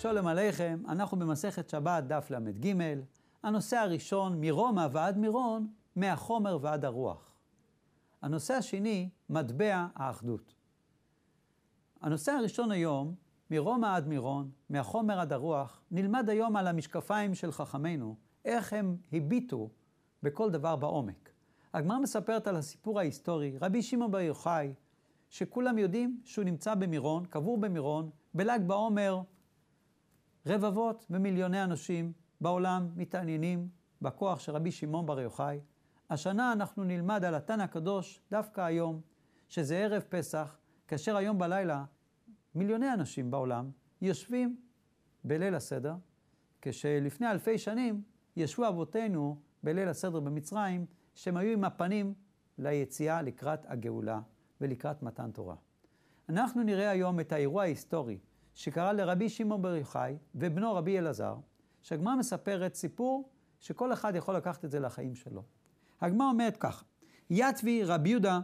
שלום עליכם, אנחנו במסכת שבת דף ל"ג. הנושא הראשון, מרומא ועד מירון, מהחומר ועד הרוח. הנושא השני, מטבע האחדות. הנושא הראשון היום, מרומא עד מירון, מהחומר עד הרוח, נלמד היום על המשקפיים של חכמינו, איך הם הביטו בכל דבר בעומק. הגמרא מספרת על הסיפור ההיסטורי, רבי שמעון בר יוחאי, שכולם יודעים שהוא נמצא במירון, קבור במירון, בל"ג בעומר, רבבות ומיליוני אנשים בעולם מתעניינים בכוח של רבי שמעון בר יוחאי. השנה אנחנו נלמד על התנא הקדוש דווקא היום, שזה ערב פסח, כאשר היום בלילה מיליוני אנשים בעולם יושבים בליל הסדר, כשלפני אלפי שנים ישבו אבותינו בליל הסדר במצרים, שהם היו עם הפנים ליציאה לקראת הגאולה ולקראת מתן תורה. אנחנו נראה היום את האירוע ההיסטורי שקרה לרבי שמעון בר יוחאי ובנו רבי אלעזר, שהגמרא מספרת סיפור שכל אחד יכול לקחת את זה לחיים שלו. הגמרא אומרת כך, יתבי רבי יהודה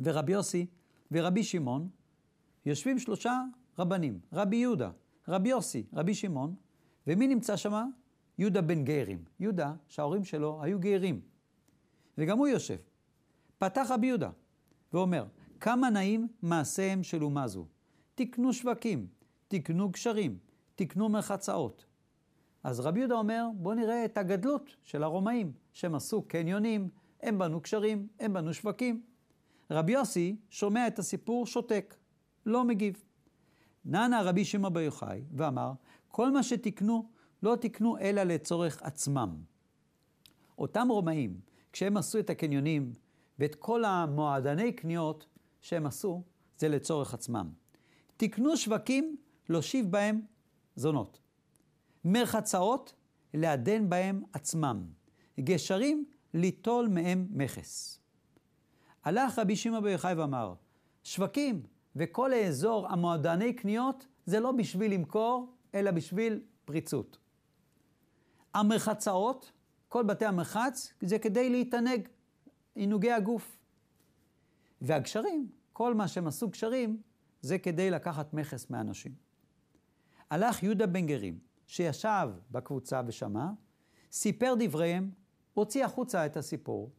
ורבי יוסי ורבי שמעון, יושבים שלושה רבנים, רבי יהודה, רבי יוסי, רבי שמעון, ומי נמצא שם? יהודה בן גרים. יהודה, שההורים שלו היו גרים. וגם הוא יושב. פתח רבי יהודה ואומר, כמה נעים מעשיהם של אומה זו. תקנו שווקים, תקנו גשרים, תקנו מרחצאות. אז רבי יהודה אומר, בואו נראה את הגדלות של הרומאים, שהם עשו קניונים, הם בנו גשרים, הם בנו שווקים. רבי יוסי שומע את הסיפור, שותק, לא מגיב. נענה רבי שמעון בר יוחאי ואמר, כל מה שתקנו, לא תקנו אלא לצורך עצמם. אותם רומאים, כשהם עשו את הקניונים ואת כל המועדני קניות שהם עשו, זה לצורך עצמם. תקנו שווקים, להושיב בהם זונות. מרחצאות, לעדן בהם עצמם. גשרים, ליטול מהם מכס. הלך רבי שמעון בר יוחאי ואמר, שווקים וכל האזור המועדני קניות זה לא בשביל למכור, אלא בשביל פריצות. המרחצאות, כל בתי המרחץ, זה כדי להתענג, עינוגי הגוף. והגשרים, כל מה שהם עשו גשרים, זה כדי לקחת מכס מאנשים. הלך יהודה בן גרים, שישב בקבוצה ושמע, סיפר דבריהם, הוציא החוצה את הסיפור,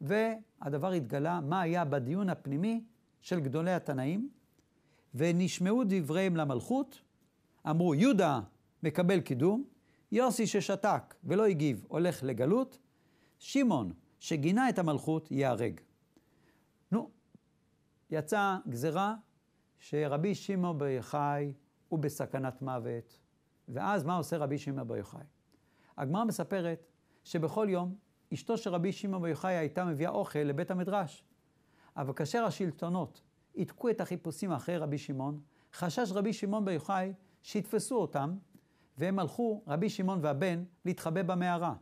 והדבר התגלה מה היה בדיון הפנימי של גדולי התנאים, ונשמעו דבריהם למלכות, אמרו יהודה מקבל קידום, יוסי ששתק ולא הגיב הולך לגלות, שמעון שגינה את המלכות ייהרג. נו, יצאה גזרה שרבי שמעון בר יוחאי הוא בסכנת מוות, ואז מה עושה רבי שמעון בר יוחאי? הגמרא מספרת שבכל יום אשתו של רבי שמעון בר יוחאי הייתה מביאה אוכל לבית המדרש. אבל כאשר השלטונות עתקו את החיפושים אחרי רבי שמעון, חשש רבי שמעון בר יוחאי שיתפסו אותם, והם הלכו, רבי שמעון והבן, להתחבא במערה.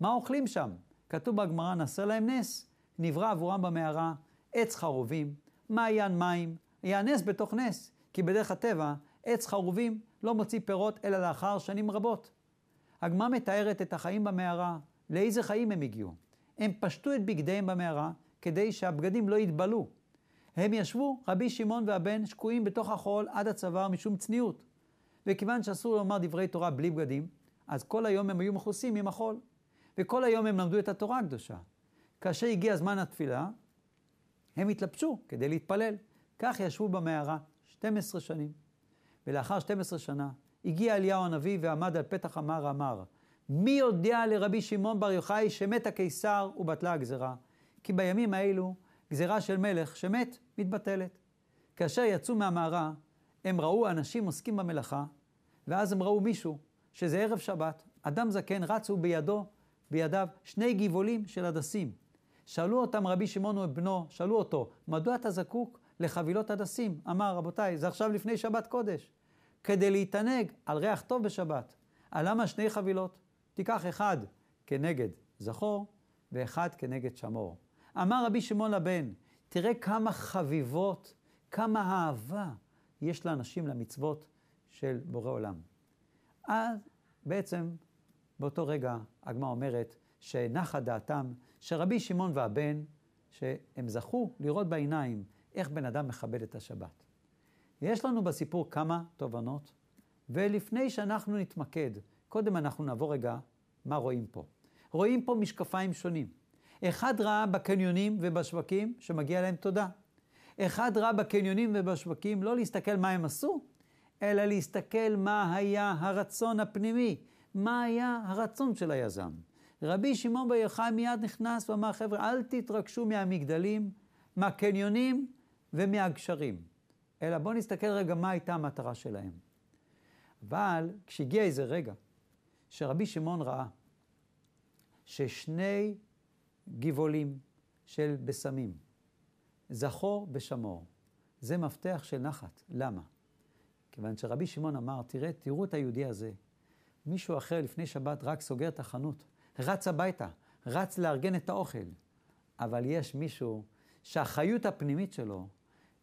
מה אוכלים שם? כתוב בגמרא, נעשה להם נס. נברא עבורם במערה עץ חרובים, מעיין מים, היה נס בתוך נס, כי בדרך הטבע עץ חרובים לא מוציא פירות אלא לאחר שנים רבות. הגמרא מתארת את החיים במערה, לאיזה חיים הם הגיעו. הם פשטו את בגדיהם במערה כדי שהבגדים לא יתבלו. הם ישבו, רבי שמעון והבן, שקועים בתוך החול עד הצוואר משום צניעות. וכיוון שאסור לומר דברי תורה בלי בגדים, אז כל היום הם היו מכוסים עם החול. וכל היום הם למדו את התורה הקדושה. כאשר הגיע זמן התפילה, הם התלבשו כדי להתפלל. כך ישבו במערה 12 שנים. ולאחר 12 שנה הגיע אליהו הנביא ועמד על פתח המערה, אמר, מי יודע לרבי שמעון בר יוחאי שמת הקיסר ובטלה הגזרה? כי בימים האלו גזרה של מלך שמת מתבטלת. כאשר יצאו מהמערה, הם ראו אנשים עוסקים במלאכה, ואז הם ראו מישהו, שזה ערב שבת, אדם זקן, רצו בידו, בידיו, שני גבעולים של הדסים. שאלו אותם רבי שמעון ובנו, שאלו אותו, מדוע אתה זקוק לחבילות הדסים? אמר, רבותיי, זה עכשיו לפני שבת קודש. כדי להתענג על ריח טוב בשבת. על למה שני חבילות? תיקח אחד כנגד זכור ואחד כנגד שמור. אמר רבי שמעון לבן, תראה כמה חביבות, כמה אהבה יש לאנשים למצוות של בורא עולם. אז בעצם באותו רגע הגמרא אומרת שנחה דעתם שרבי שמעון והבן, שהם זכו לראות בעיניים איך בן אדם מכבד את השבת. יש לנו בסיפור כמה תובנות, ולפני שאנחנו נתמקד, קודם אנחנו נעבור רגע מה רואים פה. רואים פה משקפיים שונים. אחד ראה בקניונים ובשווקים שמגיע להם תודה. אחד ראה בקניונים ובשווקים לא להסתכל מה הם עשו, אלא להסתכל מה היה הרצון הפנימי, מה היה הרצון של היזם. רבי שמעון בר יוחאי מיד נכנס ואמר, חבר'ה, אל תתרגשו מהמגדלים, מהקניונים ומהגשרים, אלא בואו נסתכל רגע מה הייתה המטרה שלהם. אבל כשהגיע איזה רגע שרבי שמעון ראה ששני גבעולים של בשמים, זכור ושמור, זה מפתח של נחת. למה? כיוון שרבי שמעון אמר, תראה, תראו את היהודי הזה. מישהו אחר לפני שבת רק סוגר את החנות, רץ הביתה, רץ לארגן את האוכל. אבל יש מישהו שהחיות הפנימית שלו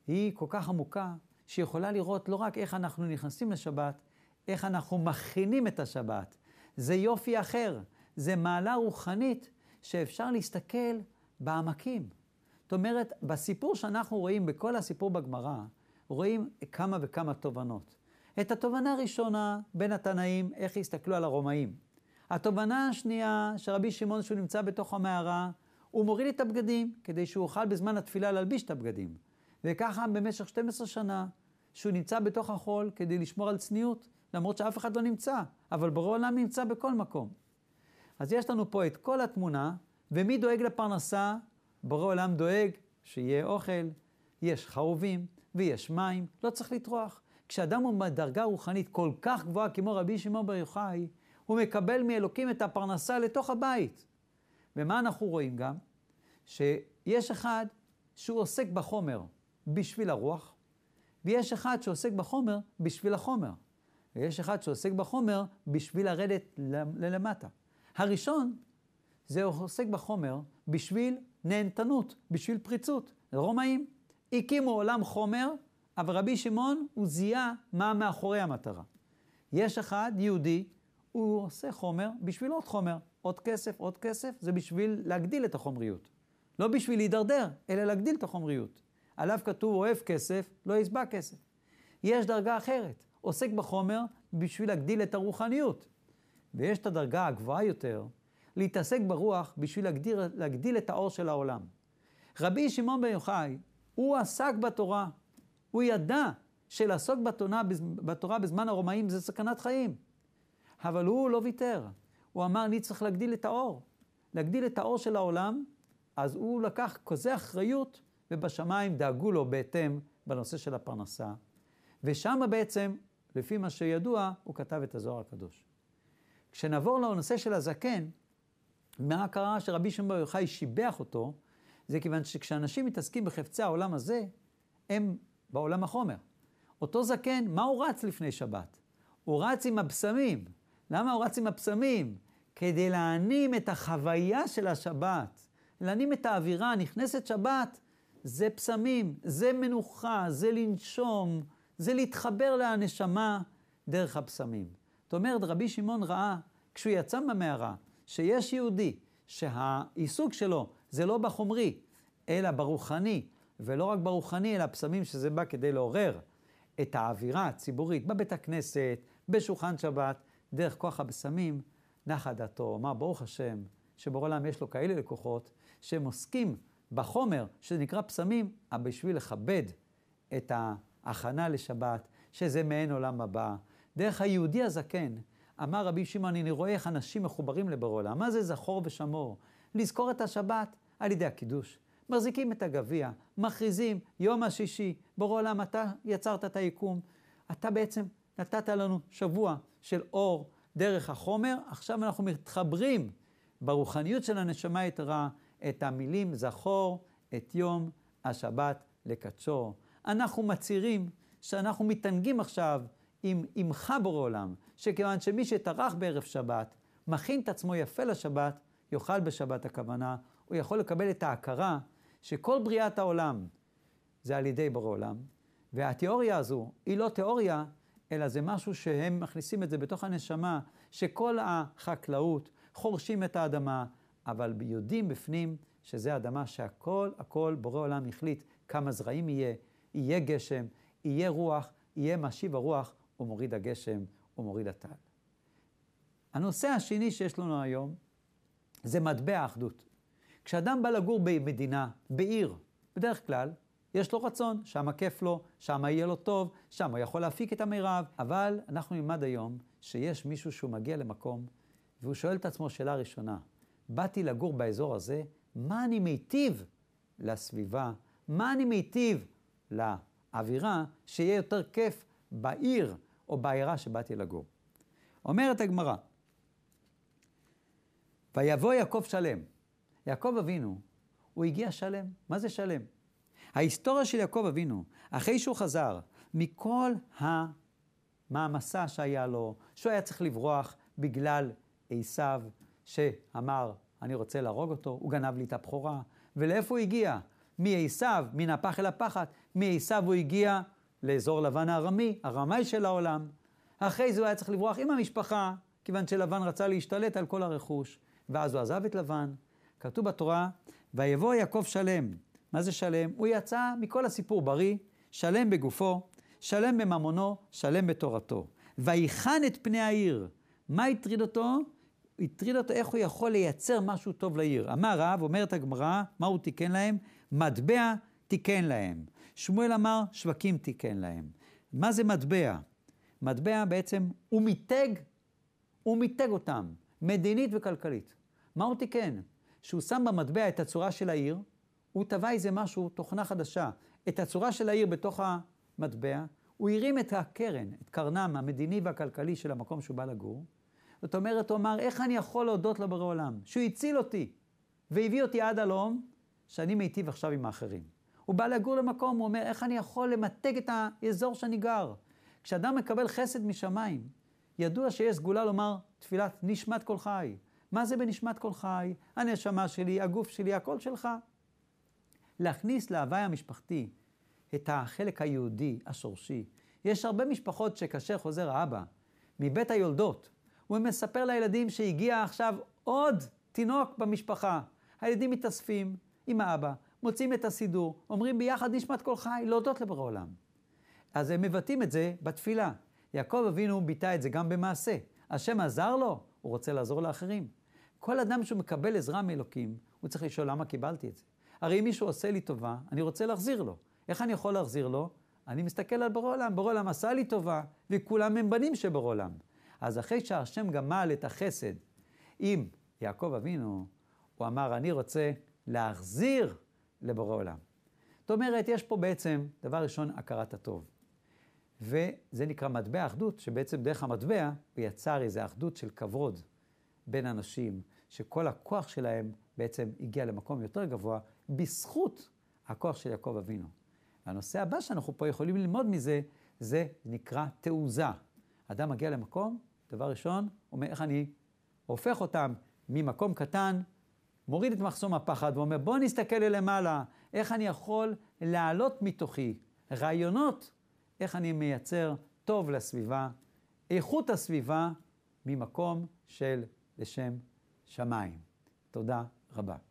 היא כל כך עמוקה, שיכולה לראות לא רק איך אנחנו נכנסים לשבת, איך אנחנו מכינים את השבת. זה יופי אחר, זה מעלה רוחנית שאפשר להסתכל בעמקים. זאת אומרת, בסיפור שאנחנו רואים, בכל הסיפור בגמרא, רואים כמה וכמה תובנות. את התובנה הראשונה בין התנאים, איך הסתכלו על הרומאים. התובנה השנייה, שרבי שמעון, שהוא נמצא בתוך המערה, הוא מוריד את הבגדים, כדי שהוא יוכל בזמן התפילה להלביש את הבגדים. וככה במשך 12 שנה, שהוא נמצא בתוך החול כדי לשמור על צניעות, למרות שאף אחד לא נמצא, אבל ברור העולם נמצא בכל מקום. אז יש לנו פה את כל התמונה, ומי דואג לפרנסה? בורא עולם דואג שיהיה אוכל, יש חרובים ויש מים, לא צריך לטרוח. כשאדם הוא בדרגה רוחנית כל כך גבוהה כמו רבי שמעון בר יוחאי, הוא מקבל מאלוקים את הפרנסה לתוך הבית. ומה אנחנו רואים גם? שיש אחד שהוא עוסק בחומר בשביל הרוח, ויש אחד שעוסק בחומר בשביל החומר. ויש אחד שעוסק בחומר בשביל לרדת ללמטה. הראשון, זה עוסק בחומר בשביל נהנתנות, בשביל פריצות. רומאים הקימו עולם חומר, אבל רבי שמעון, הוא זיהה מה מאחורי המטרה. יש אחד, יהודי, הוא עושה חומר בשביל עוד חומר. עוד כסף, עוד כסף, זה בשביל להגדיל את החומריות. לא בשביל להידרדר, אלא להגדיל את החומריות. עליו כתוב אוהב כסף, לא יסבע כסף. יש דרגה אחרת, עוסק בחומר בשביל להגדיל את הרוחניות. ויש את הדרגה הגבוהה יותר, להתעסק ברוח בשביל להגדיל, להגדיל את האור של העולם. רבי שמעון בן יוחאי, הוא עסק בתורה. הוא ידע שלעסוק בתורה, בתורה בזמן הרומאים זה סכנת חיים. אבל הוא לא ויתר. הוא אמר, אני צריך להגדיל את האור. להגדיל את האור של העולם, אז הוא לקח כזה אחריות, ובשמיים דאגו לו בהתאם בנושא של הפרנסה. ושם בעצם, לפי מה שידוע, הוא כתב את הזוהר הקדוש. כשנעבור לנושא של הזקן, מה קרה שרבי שמעון בר יוחאי שיבח אותו? זה כיוון שכשאנשים מתעסקים בחפצי העולם הזה, הם בעולם החומר. אותו זקן, מה הוא רץ לפני שבת? הוא רץ עם הבשמים. למה הוא רץ עם הבשמים? כדי להנים את החוויה של השבת, להנים את האווירה, נכנסת שבת, זה פסמים, זה מנוחה, זה לנשום, זה להתחבר לנשמה דרך הפסמים. זאת אומרת, רבי שמעון ראה, כשהוא יצא מהמערה, שיש יהודי שהעיסוק שלו זה לא בחומרי, אלא ברוחני, ולא רק ברוחני, אלא פסמים שזה בא כדי לעורר את האווירה הציבורית בבית הכנסת, בשולחן שבת, דרך כוח הבשמים, נחה דעתו. אמר, ברוך השם, שבעולם יש לו כאלה לקוחות, שהם עוסקים בחומר שנקרא פסמים, בשביל לכבד את ההכנה לשבת, שזה מעין עולם הבא. דרך היהודי הזקן, אמר רבי שמעון, אני רואה איך אנשים מחוברים לבורא עולם. מה זה זכור ושמור? לזכור את השבת על ידי הקידוש. מחזיקים את הגביע, מכריזים, יום השישי, בורא עולם, אתה יצרת את היקום. אתה בעצם נתת לנו שבוע של אור דרך החומר, עכשיו אנחנו מתחברים ברוחניות של הנשמה היתרה את המילים זכור את יום השבת לקדשו. אנחנו מצהירים שאנחנו מתענגים עכשיו עם עמך בורא עולם, שכיוון שמי שטרח בערב שבת, מכין את עצמו יפה לשבת, יאכל בשבת הכוונה, הוא יכול לקבל את ההכרה שכל בריאת העולם זה על ידי בורא עולם, והתיאוריה הזו היא לא תיאוריה, אלא זה משהו שהם מכניסים את זה בתוך הנשמה, שכל החקלאות חורשים את האדמה, אבל יודעים בפנים שזה אדמה שהכל, הכל בורא עולם החליט כמה זרעים יהיה, יהיה גשם, יהיה רוח, יהיה משיב הרוח ומוריד הגשם ומוריד הטל. הנושא השני שיש לנו היום זה מטבע האחדות. כשאדם בא לגור במדינה, בעיר, בדרך כלל, יש לו רצון, שם כיף לו, שם יהיה לו טוב, שם הוא יכול להפיק את המירב, אבל אנחנו נלמד היום שיש מישהו שהוא מגיע למקום והוא שואל את עצמו שאלה ראשונה, באתי לגור באזור הזה, מה אני מיטיב לסביבה? מה אני מיטיב לאווירה שיהיה יותר כיף בעיר או בעיירה שבאתי לגור? אומרת הגמרא, ויבוא יעקב שלם. יעקב אבינו, הוא הגיע שלם. מה זה שלם? ההיסטוריה של יעקב אבינו, אחרי שהוא חזר מכל המעמסה שהיה לו, שהוא היה צריך לברוח בגלל עשיו, שאמר, אני רוצה להרוג אותו, הוא גנב לי את הבכורה. ולאיפה הוא הגיע? מעשיו, מן הפח אל הפחת, מעשיו הוא הגיע לאזור לבן הארמי, הרמאי של העולם. אחרי זה הוא היה צריך לברוח עם המשפחה, כיוון שלבן רצה להשתלט על כל הרכוש, ואז הוא עזב את לבן. כתוב בתורה, ויבוא יעקב שלם. מה זה שלם? הוא יצא מכל הסיפור בריא, שלם בגופו, שלם בממונו, שלם בתורתו. ויחן את פני העיר. מה הטריד אותו? הטריד אותו איך הוא יכול לייצר משהו טוב לעיר. אמר רב, אומרת הגמרא, מה הוא תיקן להם? מטבע תיקן להם. שמואל אמר, שווקים תיקן להם. מה זה מטבע? מטבע בעצם, הוא מיתג, הוא מיתג אותם, מדינית וכלכלית. מה הוא תיקן? שהוא שם במטבע את הצורה של העיר, הוא טבע איזה משהו, תוכנה חדשה, את הצורה של העיר בתוך המטבע, הוא הרים את הקרן, את קרנם המדיני והכלכלי של המקום שהוא בא לגור. זאת אומרת, הוא אמר, איך אני יכול להודות לבורא עולם? שהוא הציל אותי והביא אותי עד הלום, שאני מיטיב עכשיו עם האחרים. הוא בא לגור למקום, הוא אומר, איך אני יכול למתג את האזור שאני גר? כשאדם מקבל חסד משמיים, ידוע שיש סגולה לומר תפילת נשמת כל חי. מה זה בנשמת כל חי? הנשמה שלי, הגוף שלי, הכל שלך. להכניס להוואי המשפחתי את החלק היהודי, השורשי. יש הרבה משפחות שכאשר חוזר האבא מבית היולדות, הוא מספר לילדים שהגיע עכשיו עוד תינוק במשפחה. הילדים מתאספים עם האבא, מוצאים את הסידור, אומרים ביחד נשמת כל חי, להודות לבורא עולם. אז הם מבטאים את זה בתפילה. יעקב אבינו ביטא את זה גם במעשה. השם עזר לו, הוא רוצה לעזור לאחרים. כל אדם שהוא מקבל עזרה מאלוקים, הוא צריך לשאול למה קיבלתי את זה. הרי אם מישהו עושה לי טובה, אני רוצה להחזיר לו. איך אני יכול להחזיר לו? אני מסתכל על בורא עולם, בורא עולם עשה לי טובה, וכולם הם בנים של בורא עולם. אז אחרי שהשם גמל את החסד עם יעקב אבינו, הוא אמר, אני רוצה להחזיר לבורא עולם. זאת אומרת, יש פה בעצם, דבר ראשון, הכרת הטוב. וזה נקרא מטבע אחדות, שבעצם דרך המטבע הוא יצר איזו אחדות של כבוד בין אנשים, שכל הכוח שלהם בעצם הגיע למקום יותר גבוה, בזכות הכוח של יעקב אבינו. הנושא הבא שאנחנו פה יכולים ללמוד מזה, זה נקרא תעוזה. אדם מגיע למקום, דבר ראשון, אומר איך אני הופך אותם ממקום קטן, מוריד את מחסום הפחד ואומר בוא נסתכל ללמעלה, איך אני יכול להעלות מתוכי רעיונות, איך אני מייצר טוב לסביבה, איכות הסביבה ממקום של לשם שמיים. תודה רבה.